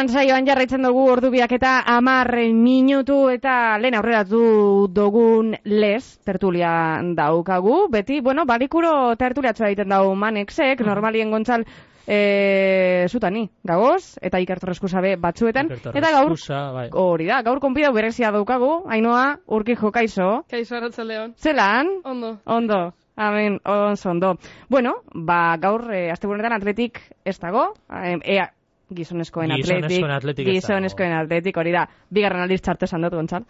Jokoan saioan jarraitzen dugu ordubiak eta amar minutu eta lehen aurreratu dugun les, tertulia daukagu. Beti, bueno, barikuro tertuliatzua egiten dau manexek, normalien gontzal e, zutani, gagoz, eta ikertorrezku zabe batzuetan. Eta gaur, bai. hori da, gaur konpidau berezia daukagu, hainoa, urki kaizo. Kaizo arratza leon. Zelan? Ondo. Ondo. Amen, onzo ondo. Bueno, ba, gaur, e, azte atletik ez dago, e, ea, gizonezkoen atletik. Gizonezkoen atletik. Gizonezkoen atletik, hori da. Bigarren aldiz txarte esan dut, gontzal.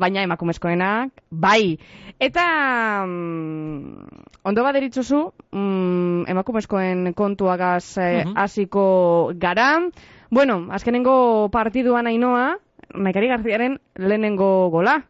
Baina emakumezkoenak, bai. Eta, mm, ondo baderitzuzu, mm, emakumezkoen kontuagaz eh, hasiko gara. Bueno, azkenengo partiduan ainoa, Maikari Garziaren lehenengo gola.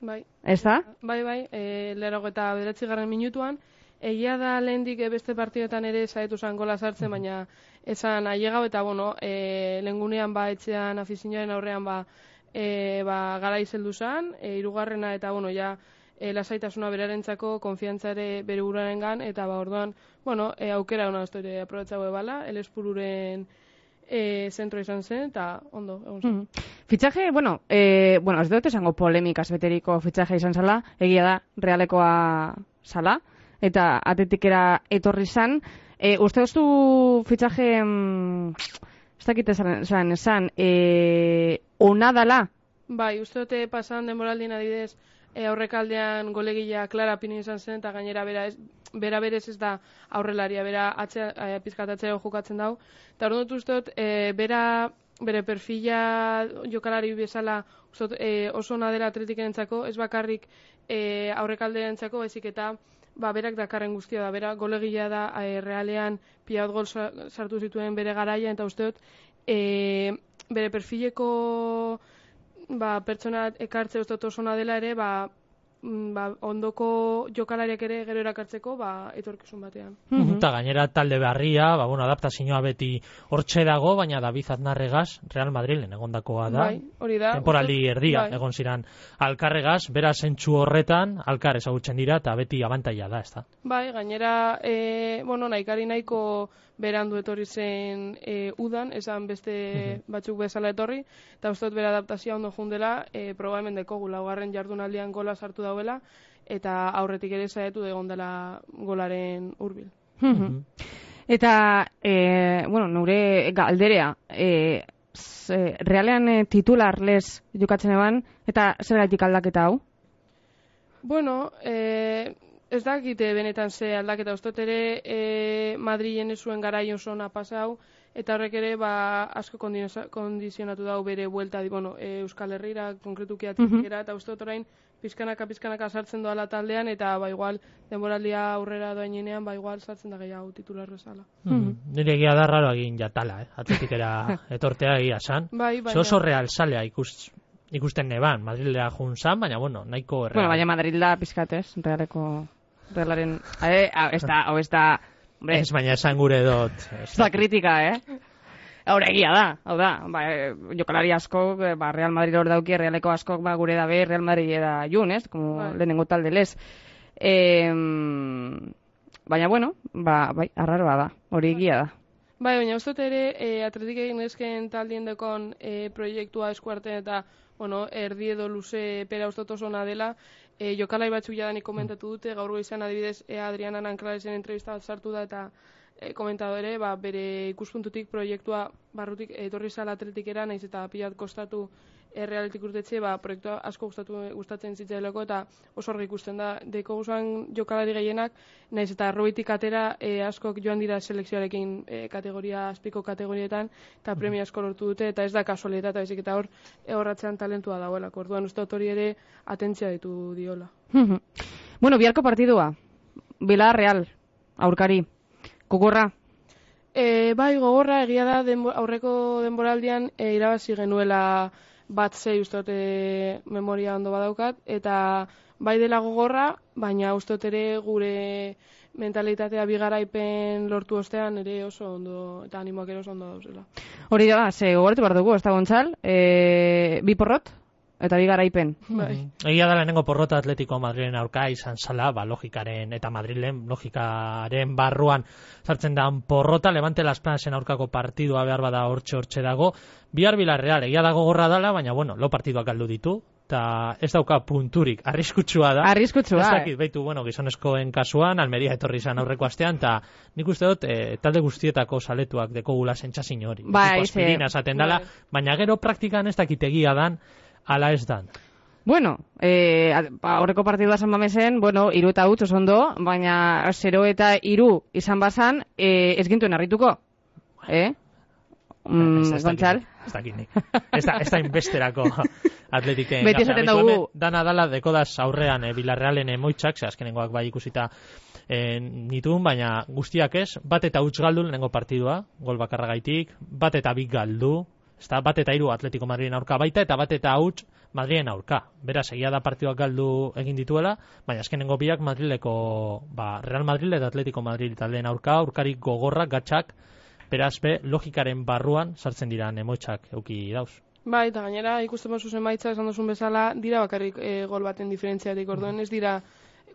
Bai. Ez da? Bai, bai, e, lero eta bederatzi garren minutuan. Egia da lehendik beste partidetan ere saietu zan gola sartzen, baina esan ailegau eta bueno, e, lengunean ba etxean afizinoaren aurrean ba, e, ba gara izeldu zan, e, irugarrena eta bueno, ja e, lasaitasuna berarentzako, konfiantzare bere gan, eta ba orduan, bueno, e, aukera hona ez ere aprobetzago bala, el espururen e, zentro izan zen, eta ondo, egon zen. Mm. Fitxaje, bueno, e, bueno, ez dut esango polemikaz beteriko fitxaje izan zala, egia da, realekoa zala, eta atetikera etorri zan, E, uste duztu fitxaje, mm, ez dakit esan, esan, e, ona dala? Bai, uste dute pasan denboraldien adidez, e, aurrekaldean golegila Clara Pini izan zen, eta gainera bera, ez, bera berez ez da aurrelaria, bera atxe, e, pizkatatzea jokatzen dau. Eta hori dut uste dut, e, bera, bere perfila jokalari bezala uste e, oso ona dela atletikaren ez bakarrik e, aurrekaldean txako, ezik eta ba, berak dakarren guztia da, bera golegila da e, realean piaut gol sartu zituen bere garaia, eta uste dut, e, bere perfileko ba, pertsona ekartze uste dut dela ere, ba, ba, ondoko jokalariak ere gero erakartzeko ba, etorkizun batean. Mm Eta gainera talde beharria, ba, bueno, adaptazioa beti hortxe dago, baina David Aznarregaz Real Madrilen egondakoa da. Bai, hori da. Temporaldi erdia bai. egon ziran alkarregaz, bera zentsu horretan, alkar ezagutzen dira, eta beti abantaia da, ez da. Bai, gainera, e, bueno, nahikari nahiko berandu etorri zen e, udan, esan beste batzuk bezala etorri, eta uste bere adaptazioa ondo jundela, e, proba hemen deko laugarren jardunaldian gola sartu dauela, eta aurretik ere zaetu egon dela golaren hurbil. eta, e, bueno, nure galderea, e, z, realean e, titular les jokatzen eban, eta zer gaitik aldaketa hau? Bueno, eh, ez dakite benetan ze aldaketa ustot ere e, Madrilen zuen garaion zona pasau eta horrek ere ba asko kondizionatu dau bere buelta di bueno e, Euskal Herrira konkretuki atikera mm eta ustot orain pizkanaka pizkanaka sartzen doala taldean eta ba igual denboraldia aurrera doainean ba igual sartzen da gehiago titular bezala. Mm -hmm. Nire egia da raro egin jatala, eh? Atletikera etortea egia san. Bai, bai. Oso real salea ikust ikusten neban, Madrilera jun zan, baina bueno, nahiko erreal. Bueno, baina Madrilda pizkatez, realeko relaren... Eh, ez da, hau ez da... Hombre, ez baina esan gure dut. Ez da kritika, eh? Hora egia da, hau da, ba, jokalari asko, ba, Real Madrid hor dauki, Realeko asko, ba, gure da be, Real Madrid eda jun, ez? Como bai. lehenengo talde lez. Eh, baina, bueno, ba, bai, arraro da, hori egia da. Bai, baina uste ere, e, atletik egin ezken taldien dekon e, proiektua eskuarten eta, bueno, erdi edo luze pera uste zona dela, e, jokalai batzuk jadanik komentatu dute, gaur izan adibidez e, Adriana Nanklaresen entrevista bat sartu da eta e, komentado ere, ba, bere ikuspuntutik proiektua barrutik etorri zala atletikera, naiz eta pilat kostatu errealitik urtetxe, ba, proiektua asko gustatu, gustatzen zitzaileko eta oso horri ikusten da. Deko guzan jokalari gehienak, naiz eta robitik atera e, askok joan dira selekzioarekin e, kategoria, azpiko kategorietan, eta premia asko lortu dute, eta ez da kasualitatea, eta bezik eta hor, e, horratzean talentua dagoela. Orduan uste hori ere atentzia ditu diola. bueno, biharko partidua, Bila Real, aurkari, gogorra? E, bai, gogorra, egia da, aurreko denboraldian e, irabazi genuela bat zei ustote memoria ondo badaukat, eta bai dela gogorra, baina ustot ere gure mentalitatea bigaraipen lortu ostean ere oso ondo, eta animoak ere oso ondo dauzela. Hori da, ze gogortu behar dugu, ez da gontzal, e, bi porrot, eta bi garaipen. Bai. Egia da lehenengo porrota Atletico Madrilen aurka izan zala, ba, logikaren eta Madrilen logikaren barruan sartzen da porrota, Levante Las Planasen aurkako partidua behar bada hortxe hortxe dago, bihar bilarreal, egia dago gorra dala, baina bueno, lo partiduak galdu ditu, eta ez dauka punturik, arriskutsua da. Arriskutsua, Ez eh. dakit, baitu, bueno, gizonezkoen kasuan, Almeria etorri izan aurreko astean, eta nik uste dut, e, talde guztietako saletuak deko gula sentsazin hori. Bai, ze- esaten dala, Bai. baina gero praktikan ez dakitegia dan, ala ez dan. Bueno, eh, ba, aurreko partidua esan bamezen, bueno, iru eta oso ondo, baina 0 eta iru izan bazan, eh, ez gintuen harrituko. Eh? Mm, Ez- Gontzal? Ez dakit nik. Ez da, ez da inbesterako atletiken. Beti esaten dugu- Dana dala dekodaz aurrean e, Bilarrealen emoitzak, ze azkenengoak bai ikusita e, nitun, baina guztiak ez, bat eta huts galdu lehenengo partidua, gol bakarragaitik, bat eta bik galdu, ezta bat eta hiru Atletico Madrilen aurka baita, eta bat eta huts Madrilen aurka. Beraz, egia da partiduak galdu egin dituela, baina azkenengo biak Madrileko, ba, Real Madrid eta Atletico Madrid taldeen aurka, aurkarik gogorrak, gatxak, beraz, be, logikaren barruan sartzen dira emoitzak euki dauz. Bai, eta gainera ikusten bazu zenbaitza esan duzun bezala, dira bakarrik e, gol baten diferentziatik, orduen ez dira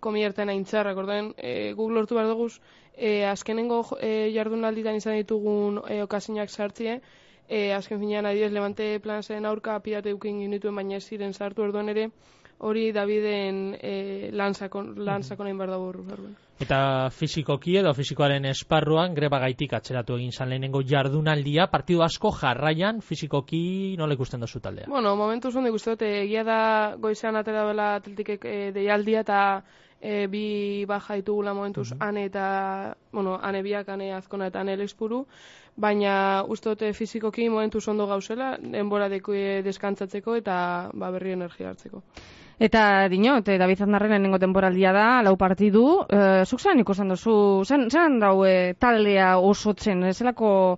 komierten aintzarrak, orduen e, guk lortu behar dugu, e, azkenengo e, jardunalditan izan ditugun e, okasinak sartzie, e, azken finean adibidez Levante Plansen aurka pirate eukin ginituen baina ez ziren sartu orduen ere, hori Daviden e, lanzako, lanzako nahin behar dago orduen. Eta fizikoki edo fizikoaren esparruan greba gaitik atzeratu egin zan lehenengo jardunaldia, partidu asko jarraian fizikoki nola ikusten dozu taldea. Bueno, momentu zondo ikuste dut, eh, egia da goizean atera dela atletikek e, deialdia eta e, bi baja ditugula momentuz ane eta, bueno, ane biak, ane azkona eta ane lexpuru, baina uste dute fizikoki momentu ondo gauzela, denbora deku e, deskantzatzeko eta ba, berri energia hartzeko. Eta dinot, eh, David Aznarren lehenengo temporaldia da, lau partidu, eh, zuk zelan ikusten duzu, zen, zelan dau eh, taldea osotzen, zelako,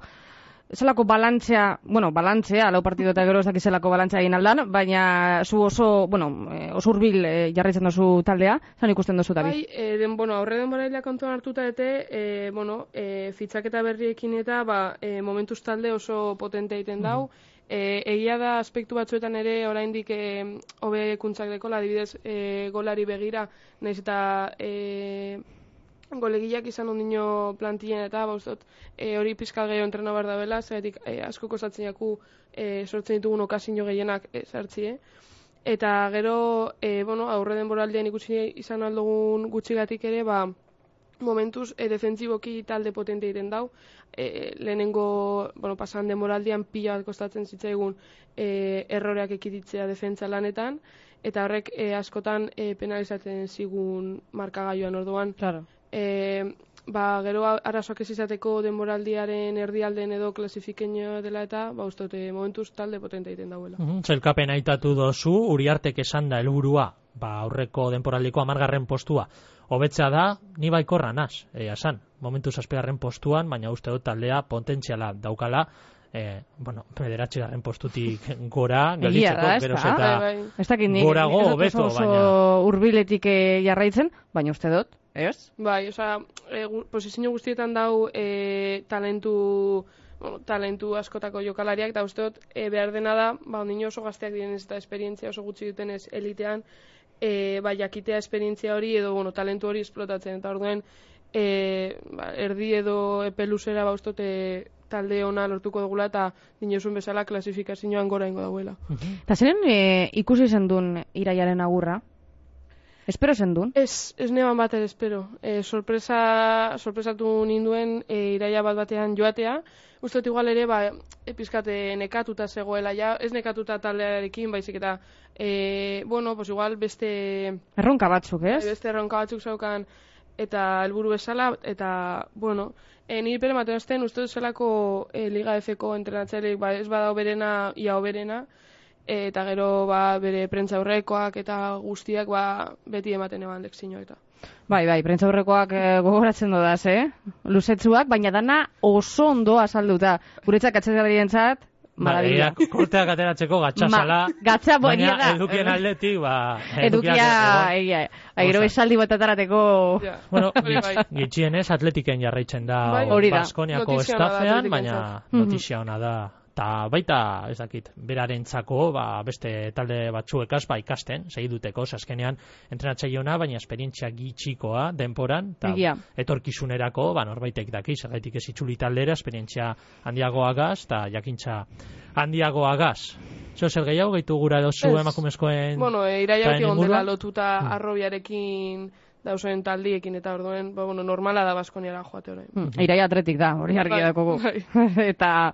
zelako balantzea, bueno, balantzea, lau partidu eta gero ez dakiz zelako balantzea egin aldan, baina zu oso, bueno, eh, oso urbil eh, jarraitzen duzu taldea, zelan ikusten duzu, David? Bai, e, den, bueno, aurre denboraila kontuan hartuta ete, e, bueno, e, fitzaketa berriekin eta ba, e, momentuz talde oso potente egiten dau. E, egia da aspektu batzuetan ere oraindik e, hobekuntzak dekola, adibidez e, golari begira, naiz eta e, golegiak izan ondino plantillen eta ba, dut, e, hori pizkal gehiago entrena behar da bela, zeratik e, asko kostatzen jaku e, sortzen ditugun okasino gehienak e, sartzie. Eta gero, e, bueno, aurre denboraldian ikusi izan aldugun gutxigatik ere, ba, momentuz e, defentsiboki talde potente egiten dau. E, lehenengo, bueno, pasan denboraldian pila bat kostatzen zitzaigun e, erroreak ekititzea defentsa lanetan, eta horrek e, askotan e, penalizatzen zigun markagailuan orduan. Claro. E, ba, gero arazoak ez izateko denboraldiaren erdialden edo klasifikeño dela eta, ba, uste dute momentuz talde potente egiten dauela. Mhm, Zelkapen aitatu dozu, Uriartek esan da helburua, ba aurreko denporaldiko amargarren postua. Hobetzea da, ni baikorra naz, egia san. Momentu zazpigarren postuan, baina uste dut taldea potentziala daukala, e, bueno, bederatxigarren postutik gora, geroz da? eta... Bai, bai. Gorago hobeto, baina- urbiletik eh, jarraitzen, baina uste dut, ez? Bai, osea, e, gu- posizio guztietan dau e, talentu bueno, talentu askotako jokalariak, eta uste dut e, behar dena da, ba, ondino oso gazteak direnez eta esperientzia oso gutxi dutenez elitean, e, ba, jakitea esperientzia hori edo, bueno, talentu hori esplotatzen, eta orduen, e, ba, erdi edo epe luzera, ba, uste dut, e, talde ona lortuko dugula, eta dinozun bezala klasifikazioan gora ingo dauela. Eta zeren eh, ikusi zen duen iraiaren agurra? Espero zen duen? Ez, ez neban bat ere espero. E, sorpresa, sorpresatu ninduen e, iraia bat batean joatea. Uste igual ere, ba, e, pizkate nekatuta zegoela, ja, ez nekatuta taldearekin, baizik eta, e, bueno, pues igual beste, Erronka batzuk, ez? beste erronka batzuk zaukan, eta helburu bezala, eta, bueno, e, niri pere maten uste dut zelako e, Liga F-ko entrenatzaileek, ba, ez bada oberena, ia oberena, e, eta gero ba, bere prentza aurrekoak eta guztiak ba, beti ematen eban lekzioak eta. Bai, bai, prentza aurrekoak eh, gogoratzen dodaz, eh? Luzetzuak, baina dana oso ondo azalduta. Guretzak atxetzarientzat, marabila. Ba, korteak ateratzeko gatxasala, Ma- gatza baina da. edukien aldetik, ba... Edukia, egia, agero Osa. esaldi batatarateko... Ja, Bueno, bai. gitxienez atletiken jarraitzen da Bai. Baskoniako estafean, baina notizia ona da Ta baita, ez dakit, berarentzako, ba, beste talde batzuekaz, ba, ikasten, segiduteko, azkenean entrenatzaileona, baina esperientzia gitxikoa denporan, eta Egia. etorkizunerako, ba, norbaitek daki, zergaitik ez itzuli taldera, esperientzia handiagoagaz, eta jakintza handiagoagaz. Zer, zer gehiago gehitu gura dozu Ez. emakumezkoen... Bueno, e, iraia Zaren egon dela lotuta Hmm. arrobiarekin dausen taldiekin eta orduen, ba, bueno, normala da Baskoniara joate orain. Hmm, Iraia atletik da, hori argi Bai, dakogu. bai. Eta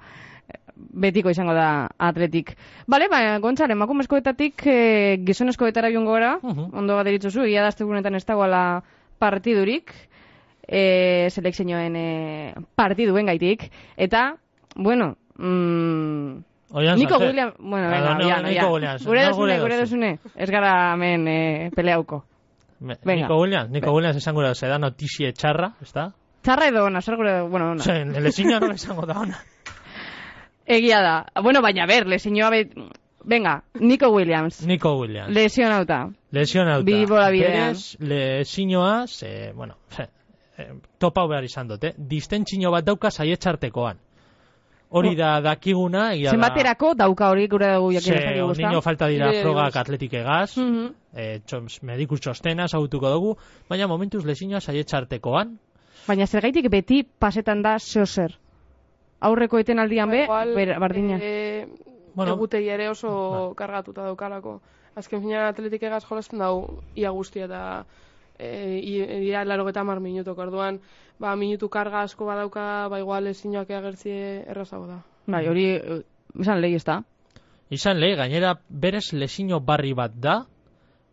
betiko izango da atletik. Bale, ba, gontzar, emakumezkoetatik e, gizonezkoetara joango gara, Mhm. ondo bat eritzuzu, ia dazte gunetan ez dagoela partidurik, e, selekzioen e, partiduen gaitik, eta, bueno, mm, Oian Nico salte. Williams, bueno, venga, no, ya, no, ya. Gure no, dosune, gure dosune. Ez gara hemen e, peleauko. Me- Venga. Nico Williams, Nico Williams esango da, se da notizie txarra, ez da? Txarra edo ona, zer gure, bueno, ona. Zen, lezina nola izango da ona. Egia da. Bueno, baina ber, lesioa bet... Venga, Nico Williams. Nico Williams. Lesionauta. Lesionauta. Bi bola bidean. Lesioa, ze, bueno, ze, eh, topau behar izan dute. Distentzino bat dauka saietxartekoan. Hori da dakiguna, egia da. Zenbaterako dauka hori gure dugu jakin Ze, ez dakigu, ezta? niño falta dira Nire frogak atletik egaz, Mhm. eh, txoms, medikus txostena sautuko dugu, baina momentuz lesioa saietxartekoan, Baina zergaitik beti pasetan da zeo. Aurreko etenaldian be, Igual, ber, bardina. E, Bueno. egutegi ere oso Bai. kargatuta daukalako. Azken fina atletik egaz jolasten dau ia guztia eta e, ia laro eta mar minutok orduan, ba, minutu karga asko badauka, ba, igual ezinoak agertzie errazago da. Bai, hori, eh, izan lehi ez da. Izan le, gainera berez lesino barri bat da,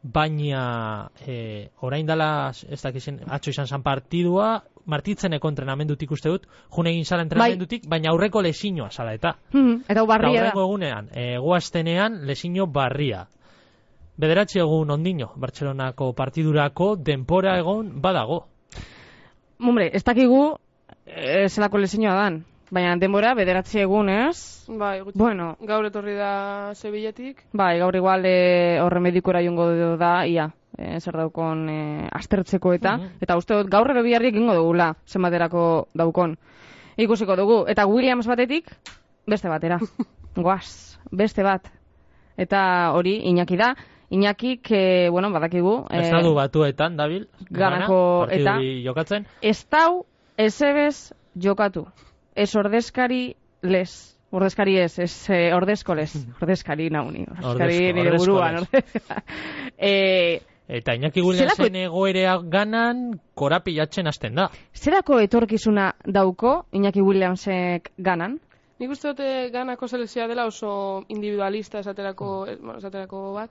baina e, orain dela, ez dakizen, atzo izan zan partidua, martitzeneko entrenamendutik uste dut, june egin zala entrenamendutik, baina aurreko lesinoa zala eta. Mhm, Eta barria da. egunean, e, guaztenean lesino barria. Bederatzi egun ondino, Bartzelonako partidurako denpora egon badago. Hombre, ez dakigu eh, zelako lesioa dan. Baina denbora, bederatzi egun, ez? Bai, gutxi. Bueno, Gaur etorri da Sevillatik, bai, gaur igual e, horre medikora jongo da, ia, e, zer daukon e, astertzeko eta, Mhm. eta uste dut gaur ero biharrik ingo dugula, zenbaterako daukon. Ikusiko dugu, eta Williams batetik, beste batera. Goaz, beste bat. Eta hori, Iñaki da, Iñakik, e, bueno, badakigu, e, Estatu batuetan, dabil, Ganako gana, eta- jokatzen. ez dau, ez jokatu. Ez ordezkari les. Ordezkari ez, ez eh, ordezko les. Ordezkari nauni. Ordezkari Ordezko, nire buruan. eh, Eta Iñaki Williamsen egoerea ganan korapilatzen hasten da. zerako etorkizuna dauko Iñaki Williamsek ganan? Nik uste dute ganako selekzioa dela oso individualista esaterako, eh, bueno, esaterako bat.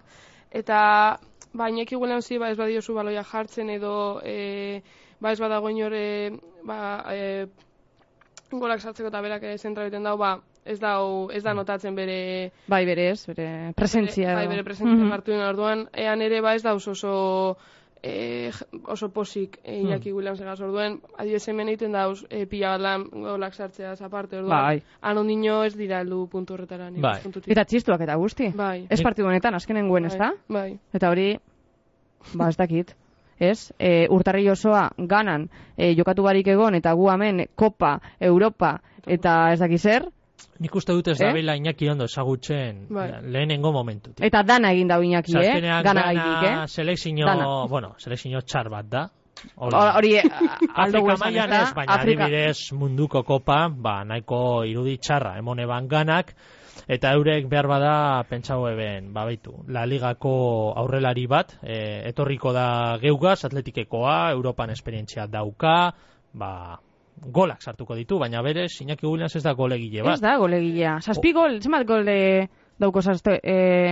Eta ba, Iñaki Williamsi ba, ez badiozu baloia jartzen edo e, ba, ez badago inore ba, e, golak sartzeko eta berak zentra egiten dau, ba, ez dau, ez da notatzen bere Bai, berez, bere presentzia. bai, edo. bere presentzia Mhm. hartu den orduan, ean ere ba ez dauz oso e, oso posik e, Iñaki Williams egaz orduen, adibidez hemen egiten dauz e, pila bat lan golak sartzeaz aparte orduan. Bai. Han ondino ez dira heldu puntu horretara. nire Bai. puntutik. Eta txistuak eta guzti. Bai. Ez partidu honetan, azkenen guen, ez da? Bai. Eta hori, ba, ez dakit. Ez? E, urtarri osoa ganan e, jokatu barik egon eta gu hemen Kopa, Europa eta ez dakit zer. Nik uste dut ez Eh? dabila Iñaki ondo ezagutzen Bai. lehenengo momentutik. Eta dana egin dau Iñaki, eh? Gana gana gaitik, eh? selekzio, bueno, selekzio txar bat da. Hori. Hor- Hori, eh, aldo ezta? ez, baina Afrika- adibidez munduko kopa, ba, nahiko irudi txarra, emone ban ganak, eta eurek behar bada pentsau eben, ba, baitu, La Ligako aurrelari bat, e, etorriko da geugaz, atletikekoa, Europan esperientzia dauka, ba, golak sartuko ditu, baina berez, Iñaki Williams ez da golegile bat. Ez da, golegilea. Zazpi gol, zenbat gol de dauko zazte, eh,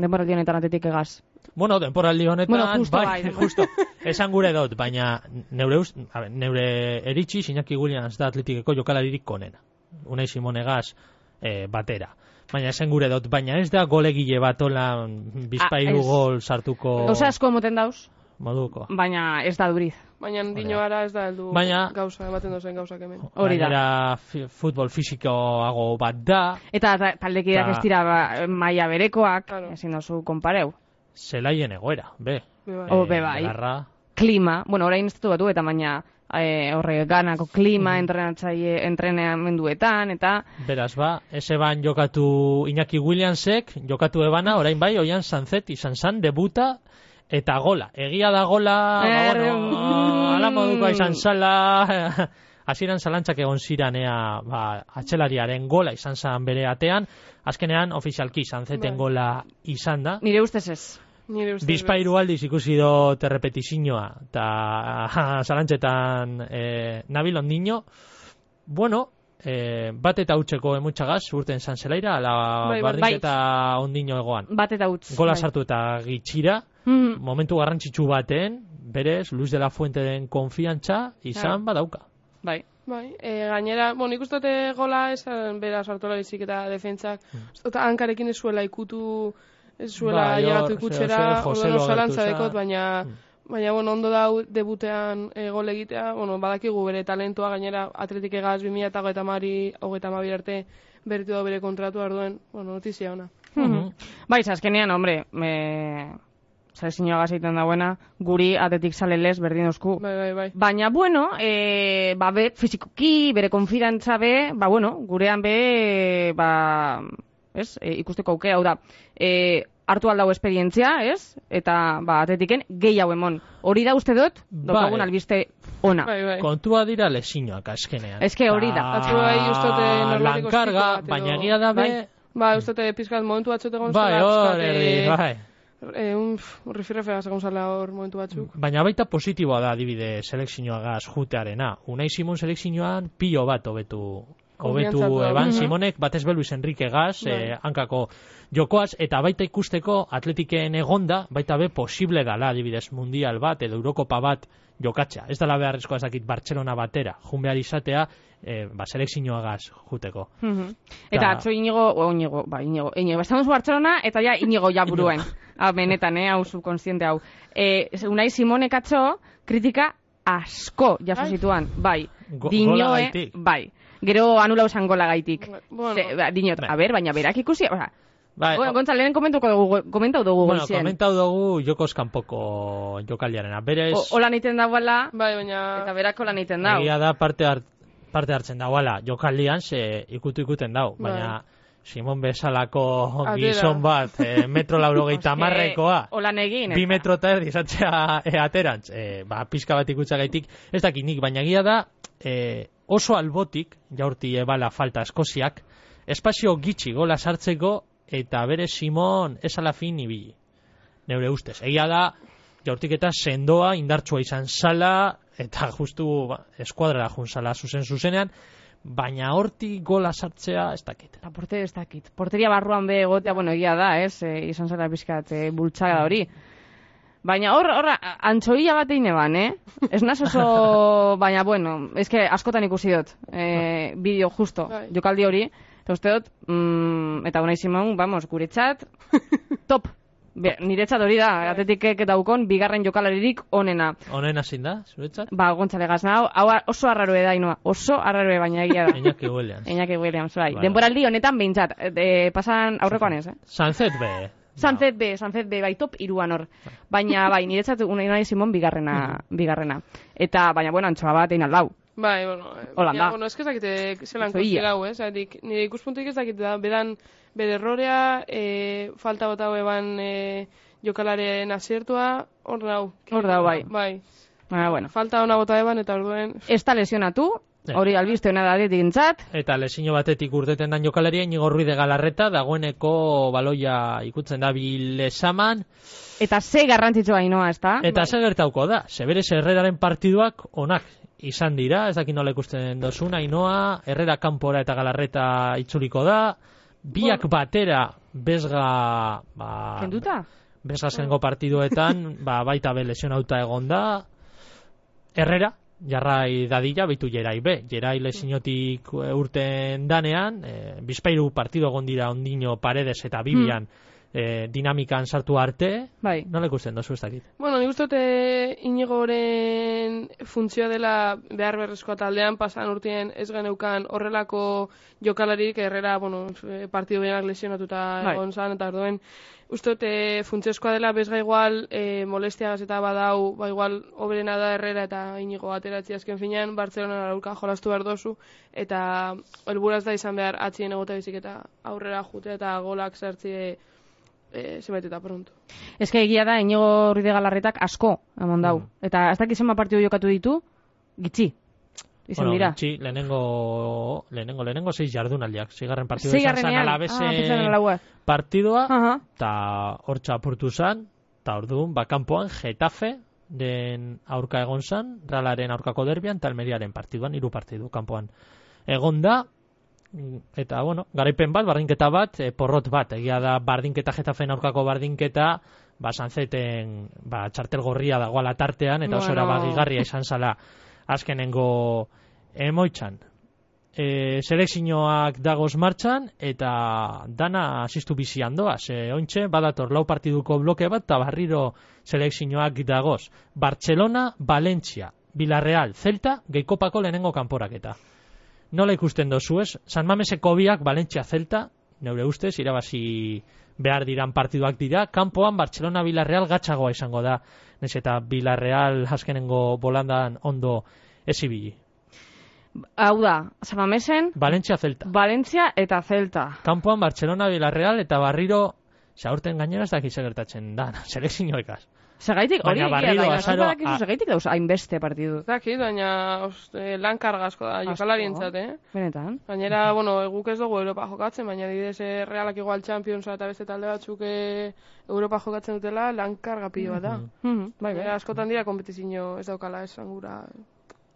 denboraldi honetan atetik egaz. Bueno, denporaldi honetan, Bueno, justo bai. justo, esan gure dut, baina neure, ust, a ber, neure eritzi, Iñaki Williams da atletikeko jokalaririk konena. Unai Simonegaz e, batera. Baina esan gure dut, baina ez da golegile bat hola bizpairu Ah, gol sartuko Gauza asko moten dauz, moduko. baina ez da duriz. Baina dino ara ez da heldu Baina- gauza, ematen dozen gauzak hemen. Hori da. Fi- futbol fisikoago bat da, Eta ta- taldekideak Ta- ez dira ba, maila berekoak, Claro. ezin dozu konpareu. zelaien egoera, be. Be bai. Oh, be bai. Garra, Klima, bueno, orain ez dut batu eta baina e, horre ganako klima Mhm. entrenatzaile entrenamenduetan eta Beraz, ba, ese ban jokatu Iñaki Williamsek, jokatu ebana, orain bai, oian sanzet, izan zan, debuta, eta gola. Egia da gola, ba, Er, bueno, mm. ala moduko izan zala, hasieran zalantzak egon ziranea, ba, atxelariaren gola izan zan bere atean, azkenean, ofizialki, sanzeten Bai. gola izan da. nire ustez ez. Nire. Bizpairu aldiz ikusi do terrepetizioa, eta zalantzetan e, nabil ondino, bueno, e, bat eta utzeko emutxagaz, urten zan zelaira, ala Bai, bai. bardinketa ondino egoan. Bat eta utz. Gola bai. sartu eta gitxira, Mhm. momentu garrantzitsu baten, berez, Luis de la Fuente den konfiantza, izan Claro. badauka. Bai. Bai, e, gainera, bueno, nik gola esan bera sartola izik eta defentsak. Mm. hankarekin ez zuela ikutu, ez zuela Bai, llegatu hor, ikutxera, ze- ze Joselu orduan agertu zalantza zen. dekot, baina, Mm. baina, bueno, ondo dau debutean e, gol egitea, bueno, badakigu bere talentua, gainera, atletik egaz 2008 mari, hogeita mabir arte, berritu da bere kontratu arduen, bueno, notizia ona. Mhm. Bai, ze azkenean, hombre, me... Selezioa gazeiten dauena, guri atetik salelez berdin eusku. Bai, bai, bai. Baina, bueno, e, ba, be, fizikoki, bere konfidantza be, ba, bueno, gurean be, ba, ez, e, ikusteko auke, hau da, e, hartu aldau esperientzia, ez, eta, ba, atetiken, gehiago emon. Hori da uste dut, daukagun Bai. albiste ona. Bai, bai. Kontua dira lesinoak azkenean. Eske hori da. Ta Batzu bai uste dut norbateko Lankarga, baina egia da be, Bai. Ba, uste dut pizkat momentu batzut egon bai, zela, hor, pizkat, erdi, e, bai. E, un, rifirrefe egon zela hor momentu batzuk. Baina baita positiboa da adibide selekzioagaz jutearena. Unai Simon selekzioan pilo bat hobetu hobetu eban. Simonek batez be Luis Enrique gaz Bai. eh, hankako jokoaz eta baita ikusteko atletiken egonda baita be posible dala adibidez mundial bat edo Eurokopa bat jokatza. Ez dela beharrezkoa ezakit Barcelona batera, jun behar izatea eh, ba, selekzioagaz juteko. Mhm. Eta Ta- atzo inigo, o inigo, ba, inigo, inigo, estamos Barcelona, eta ja inigo ja buruen. Hau, benetan, eh, hau subkonsiente hau. E, unai Simonek atzo, kritika asko jaso zituan, bai. Go- Dinoe, bai. Gero anula usan gola gaitik. Bueno. Ze, ba, dinot, Bai. a ber, baina berak ikusi, oza, Bai, bueno, Gontzal, lehen komentuko dugu, komentau dugu bueno, goizien. komentau dugu jokos kanpoko jokaldiarena. Berez, O- Hola niten dagoela, Bai, baina... eta berak hola niten dau. Egia da parte, hart, parte hartzen dauala, jokaldian ze ikutu ikuten dau, Bai. baina Simon bezalako gizon bat, e, metro laurogeita marrekoa, Holan egin. bi metro eta erdi izatzea e, aterantz, e, ba, pizka bat ikutzagaitik, ez dakit nik, baina egia da, e, oso albotik, jaurti ebala falta eskoziak, espazio gitxi gola sartzeko, eta bere Simon esala fin ibili. Neure ustez. Egia da, jaurtik eta sendoa, indartsua izan zala, eta justu ba, eskuadrara jun zala zuzen zuzenean, baina hortik gola sartzea ez dakit. Eta porte ez dakit. Porteria barruan be egotea, bueno, egia da, ez? E, izan zara pizkat e, bultzaga hori. Baina hor, hor, a- antxoia bat egin eban, eh? Ez naz oso, baina bueno, ez que askotan ikusi dut, e, bideo justo, Bai. jokaldi hori, eta uste dut, mm, eta unai Simon, vamos, guretzat, top. Be, niretzat hori da, atetikek daukon, bigarren jokalaririk onena. Honen hazin da, zuretzat? Ba, gontzale gazna, hau, hau oso arraroe da, inoa, oso arraroe baina egia da. Iñaki Williams. Iñaki Williams, bai. Bai, Denboraldi honetan behintzat, e, pasan aurrekoan ez, eh? Sanzet be. Sanzet B, Sanzet B, bai top iruan hor. Baina, bai, niretzat unai unai Simon bigarrena, bigarrena. Eta, baina, bueno, antxoa bat egin aldau. Bai, bueno, eh, Hola, baina, da. bueno, ez dakite zelan Zoia. konsiderau, eh? Zatik, nire ikuspuntik ez dakite da, bedan, bere errorea, e, falta bota eban e, jokalaren asiertua, hor dau. Hor dau, bai. Bai, Baina, bueno. falta ona bota eban, eta orduen, Ez da lesionatu. Hori albiste hona da ditintzat, Eta lesino batetik urteten dan jokalaria, inigo ruide galarreta, dagoeneko baloia ikutzen da bilesaman, eta ze garrantzitsua inoa, ez da? Eta zer gertauko da, zeberez herreraren partiduak onak izan dira, ez dakit nola ikusten dozun, ainoa, herrera kanpora eta galarreta itzuliko da, biak batera bezga, ba, Kenduta? bezga zengo partiduetan, ba, baita be lesionauta egon da, herrera, jarrai dadila, bitu jerai be, jerai lesinotik eh, urten danean, e, bizpairu partidu egon dira ondino paredes eta bibian e, dinamikan sartu arte, Bai. nola ikusten dozu ez dakit. Bueno, nik uste dut eh, Inigoren funtzioa dela behar berrezkoa taldean, pasan urtien ez geneukan horrelako jokalarik errera, bueno, eh, partidu behinak lesionatuta Bai. egon zan, eta orduen, uste dut eh, funtzioskoa dela bezga igual eh, molestiagaz eta badau, ba igual oberena da errera eta Inigo ateratzi azken finean, Bartzelona aurka jolastu behar dozu, eta helburaz da izan behar atzien egote bizik eta aurrera jute eta golak zertzie eh, zenbait eta pronto. Ez que egia da, inigo ruide galarretak asko emon dau. Mm. Eta ez dakit zenba partidu jokatu ditu, gitxi. Izan bueno, dira. gutxi, lehenengo, lehenengo, lehenengo zeiz jardunaldiak. Zigarren partidua izan alabese ah, laua. partidua, eta hor txapurtu zen, eta orduan, bakanpoan, Getafe, den aurka egon zen, Realaren aurkako derbian, eta Almeriaren partiduan, hiru partidu, kanpoan. Egon da, eta, bueno, garaipen bat, bardinketa bat, e, porrot bat, egia da, bardinketa Getafen aurkako bardinketa, ba, sanzeten, ba, txartel gorria dagoala tartean, eta Bueno. erabagigarria izan zala azkenengo emoitzan. E, selekzioak dagoz martxan eta dana asistu bizian doaz. E, ointxe, badator lau partiduko bloke bat eta barriro selekzioak dagoz. Barcelona, Valencia, Villarreal, Celta, geikopako lehenengo kanporaketa. Nola ikusten dozu ez? San Mameseko biak, Valencia, Celta, neure ustez, irabazi behar diran partiduak dira. Kanpoan, Barcelona, Villarreal gatzagoa izango da. Nez eta Villarreal azkenengo bolandan ondo ezibili. Hau da, Samamesen, Valencia, Celta. Valencia eta Celta. Kanpoan Barcelona, Villarreal eta barriro Zaurten gainera ez dakize gertatzen da, selekzioekaz. Segaitik, hori egia da, azaro- segaitik dauz hainbeste partidu. Ez dakit, baina oste, lan kargazko da, jokalarientzat, eh? Benetan. Gainera, bueno, guk ez dugu Europa jokatzen, baina adibidez eh, Realak igual Championsa eta beste talde batzuk eh, Europa jokatzen dutela, lan karga pilo bat da. Mhm. Mhm, bai, bai. Askotan dira kompetizio ez daukala esan gura.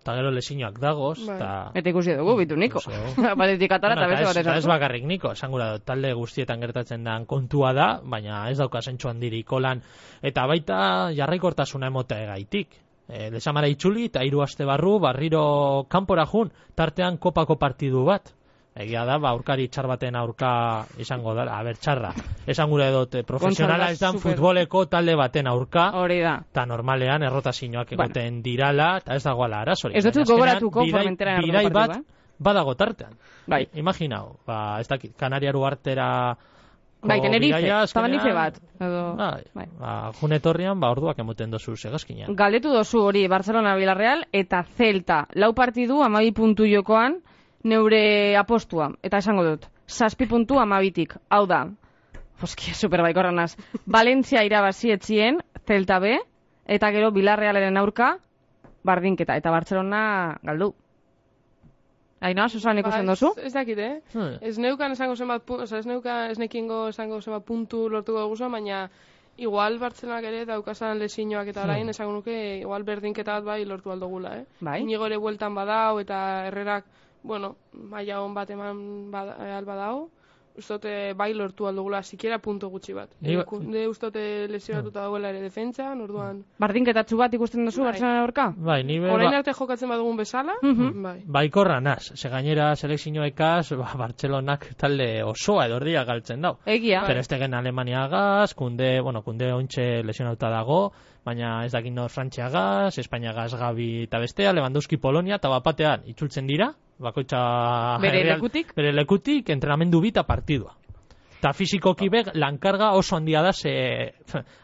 Eta gero lesinoak dagoz, Bai. eta... Eta ikusi dugu, bitu niko. Dugu. Batetik atara eta beste ez, batez eta ez bakarrik niko, esan gura talde guztietan gertatzen den kontua da, baina ez dauka zentsu handirik lan eta baita jarraikortasuna emote gaitik. E, lesamara itxuli eta hiru aste barru, barriro kanpora jun, tartean kopako partidu bat. Egia da, ba, aurkari txar baten aurka izango da, aber txarra. Esan gure dut, eh, profesionala ez dan super. futboleko talde baten aurka, Hori da. eta normalean errotazioak Bueno. egoten dirala, eta ez dagoela arazorik. Ez dut gogoratuko bidai erroko bat eh? badago tartean. Bai. Imaginau, ba, ez dakit, Kanariaru artera Bai, Tenerife, Tabanife bat. Edo, Bai, bai. ba, junetorrian, ba, orduak emoten dozu segazkinean. Galdetu dozu hori Barcelona Villarreal eta Celta. Lau partidu amabi puntu jokoan neure apostua. Eta esango dut, zazpi puntu amabitik. Hau da, oski, superbaikorranaz. Valencia irabazi etzien, Celta B, eta gero Villarrealaren aurka, bardinketa. Eta Barcelona galdu. Ainoa, Susan ikusten Ba, dozu? ez, ez dakit, eh? Hmm. Ez neukan esango zenbat, pu- oza, ez neukan, ez nekingo esango zenbat puntu lortuko guza, baina igual Bartzelonak ere daukazan lesinoak eta orain esango nuke igual berdinketa bat bai lortu aldogula, eh? Bai. Inigo ere bueltan badau eta herrerak, bueno, maila hon bat eman bada, al badau, ustote bai lortu aldogula, sikiera puntu gutxi bat. Kunde ustote lesionatuta dagoela ere defentsan, orduan... Bardinketatzu bat ikusten dozu Bai. Barcelona aurka? Bai, ni be, Orain ba, arte jokatzen badugun bezala, Mhm. bai. baikorra naz, ze gainera selekzioekaz, ba, Bartzelonak talde osoa edordia galtzen dau. Egia. Ter Stegen Alemaniagaz, kunde, bueno, kunde ontxe lesionauta dago, baina ez dakit nor Frantziagaz, Espainiagaz Gabi eta bestea, Lewandowski Polonia, eta bapatean itzultzen dira, bakoitza Bere lekutik? bere lekutik, entrenamendu bita partidua. Eta fizikoki be, lankarga oso handia da, ze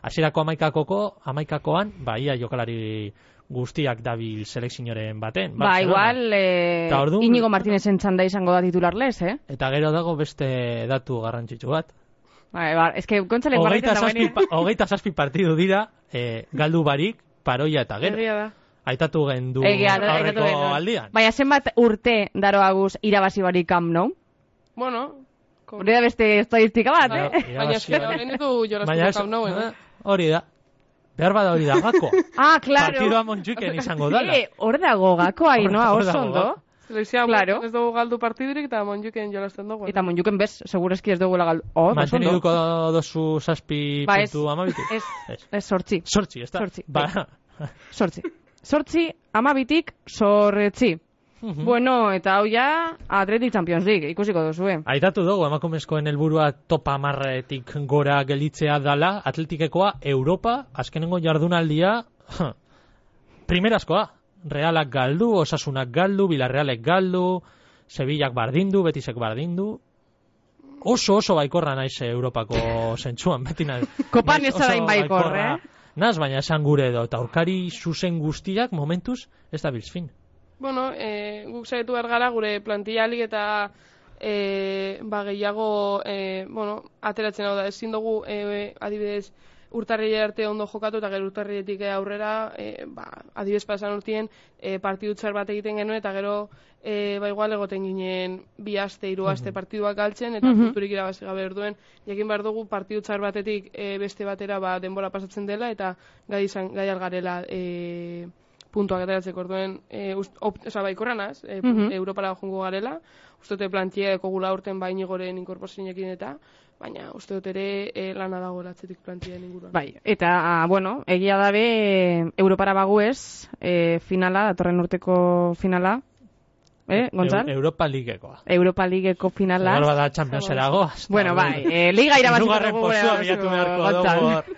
hasierako amaikakoko, amaikakoan, ba, ia jokalari guztiak dabil selekzioren baten. Ba, Barcelona. igual, eh, Eta orduan- Inigo Martinezen txanda izango da titularlez, eh? Eta gero dago beste datu garrantzitsu bat. Ba, ba, ez que Gontzalek barretzen zazpi, dagoenean. pa- hogeita zazpi partidu dira, eh, galdu barik, paroia eta gero. Egia da. Aitatu gendu Egia aurreko aldian. Baina zenbat urte daroaguz irabazi barik Camp Nou? Bueno, Hori da beste estadistika bat, Bai, eh? Baina eske bai. orain ez du Baina jolastuko ez, Camp Nou, eh? eh, hori da. Behar bada hori da gako. Ah, claro. Partidua Montjuiken izango dala. Eh, hor dago gako ainoa Hor oso dago ondo. gako. Selekzioa Claro. ez dugu galdu partidurik eta Monjuken jolasten dugu. Eta monjuken bez, segureski ez dugula galdu. Oh. Manteniduko dozu zazpi Ba, puntu amabitu. Ez, Ez. ez sortzi, Sortzi, ez da? Sortzi, Ba, sortzi. Sortzi, amabitik, sortzi. Mhm. Bueno, eta hau ja, Athletic Champions League, ikusiko duzu, eh? Aitatu dugu, emakumezkoen helburua topa amarretik gora gelitzea dala, atletikekoa Europa, azkenengo jardunaldia, primerazkoa. Realak galdu, Osasunak galdu, Bilarrealek galdu, Sevillak bardindu, Betisek bardindu. Oso oso baikorra naiz Europako zentsuan, beti naiz. Kopan ez da baikor, eh? Naz, baina esan gure edo, eta aurkari zuzen guztiak momentuz ez da bilzfin. Bueno, e, guk behar gara gure plantillalik eta e, ba, gehiago e, bueno, ateratzen hau da. Ezin dugu e, adibidez urtarri arte ondo jokatu eta gero urtarrietik aurrera e, ba, adibidez pasan urtien e, partidu txar bat egiten genuen eta gero e, ba igual egoten ginen bi aste, hiru aste partiduak galtzen eta Mhm. punturik irabazi gabe orduen jakin behar dugu partidu txar batetik e, beste batera ba, denbora pasatzen dela eta gai izan gai algarela e, puntuak ateratzeko orduen e, oza, baikorra naz, e, Mhm. Europara jungo garela, uste dute plantia ekogula urten baini goren inkorporzionekin eta, baina uste dut ere e, lana dago atzetik plantien inguruan. Bai, eta, bueno, egia dabe, Europara baguez, e, finala, datorren urteko finala, eh, Gontzal? Eu- Europa Ligekoa. Europa Ligeko finala. Gero bada Championsera goaz. Bueno, bai, eh, liga irabaziko Hirugarren dugu gure postua baduzu, bilatu beharko dugu.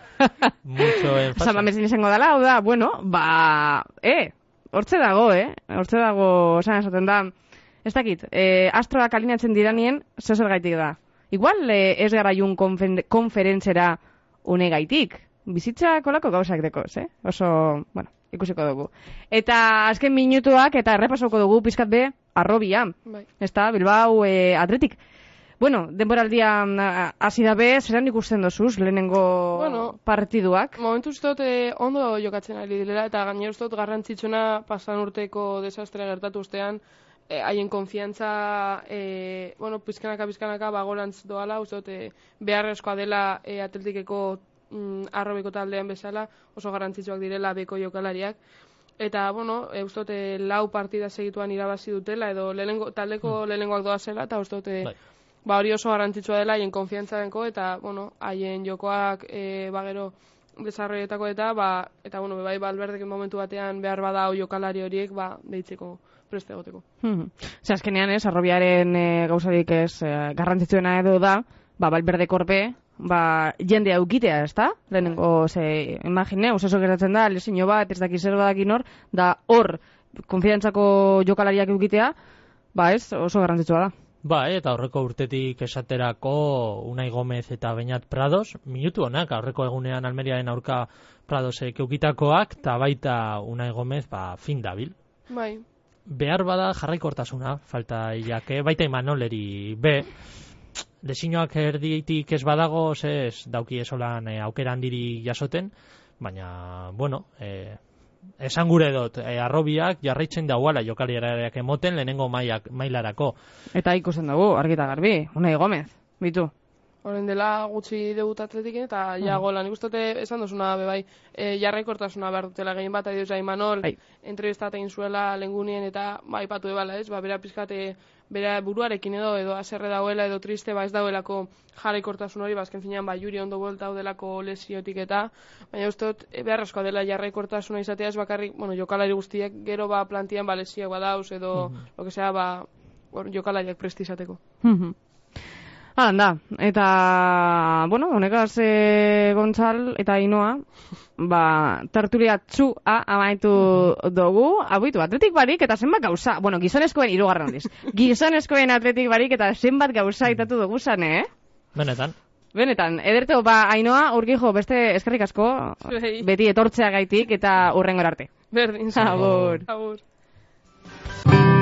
Mucho enfasa. San Mamesen izango dela, hau da, bueno, ba, eh, hortze dago, eh, hortze dago, esan esaten da, ez dakit, eh, astroak alineatzen diranien, zer gaitik da. Igual eh, ez gara jun konfen- konferentzera une gaitik, bizitza kolako gauzak dekoz, eh? Oso, bueno, ikusiko dugu. Eta azken minutuak eta errepasoko dugu pizkat be, arrobia, Bai. ezta, Bilbao eh, atletik. Bueno, denboraldia mm, hasi dabe, zeran ikusten dozuz, lehenengo Bueno, partiduak. Momentu uste dut eh, ondo jokatzen ari direla eta gainera uste dut garrantzitsuna pasan urteko desastre gertatu ustean haien konfiantza eh, bueno, pizkanaka pizkanaka bagorantz doala, uste dut eh, beharrezkoa dela eh, atletikeko mm, arrobeko taldean bezala, oso garrantzitsuak direla beko jokalariak. Eta, bueno, e, uste dut eh, lau partida segituan irabazi dutela, edo lehenengo, taldeko lehenengoak doa zela, eta uste dut eh, Bai. ba hori oso garrantzitsua dela haien konfiantzarenko eta bueno, haien jokoak e, ba gero desarroietako eta ba eta bueno, bai Valverdek momentu batean behar bada jokalari horiek ba deitzeko preste egoteko. Mhm. Zer, azkenean ez, arrobiaren e, gauzarik ez e, garrantzitsuena edo da, ba, balberde korpe, ba, jende aukitea, ez da? Lehenengo, ze, imagine, oso gertatzen da, lesino bat, ez daki zer badakin hor, da hor, konfidantzako jokalariak eukitea, ba ez, oso garrantzitsua da. Bai, eta aurreko urtetik esaterako Unai Gomez eta Beñat Prados, minutu honak, aurreko egunean Almeriaren aurka Pradosek eukitakoak, eta baita Unai Gomez, ba, fin dabil. Bai. Behar bada jarraikortasuna, falta ilake, baita Imanoleri, be, desinoak erditik ez badago, ez dauki esolan e, aukera handiri jasoten, baina, bueno, e, esan gure dut, e, arrobiak jarraitzen dauala jokalariak emoten lehenengo mailak, mailarako. Eta ikusten dugu, argita garbi, Unai Gomez, bitu. Horren dela gutxi debut atletiken eta ja gola. Nik uste dut esan duzuna be bai e, jarraikortasuna behar dutela gehien bat adioz Imanol Bai. entrevistat egin zuela lengunien eta bai patu ebala ez, ba bera pizkate bera buruarekin edo edo aserre dauela edo triste ba ez dauelako jarraikortasun hori bazken finean ba Juri ondo buelta daudelako lesiotik eta baina uste dut e, beharrezkoa dela jarraikortasuna izatea ez bakarrik bueno jokalari guztiek gero ba plantian ba lesioak badauz edo lo que sea ba hor jokalariak presti izateko. Mhm. Halan da, eta, bueno, honekaz e, Gontzal eta Ainoa, ba, tertulia txua amaitu dugu, abuitu, atletik barik eta zenbat gauza, bueno, gizonezkoen irugarren aldiz, gizonezkoen atletik barik eta zenbat gauza itatu dugu zan, eh? Benetan. Benetan, ederto, ba, Ainoa, urgijo, beste eskerrik asko, Zuei. beti etortzea gaitik eta urrengor arte. Berdin. Agur. Agur.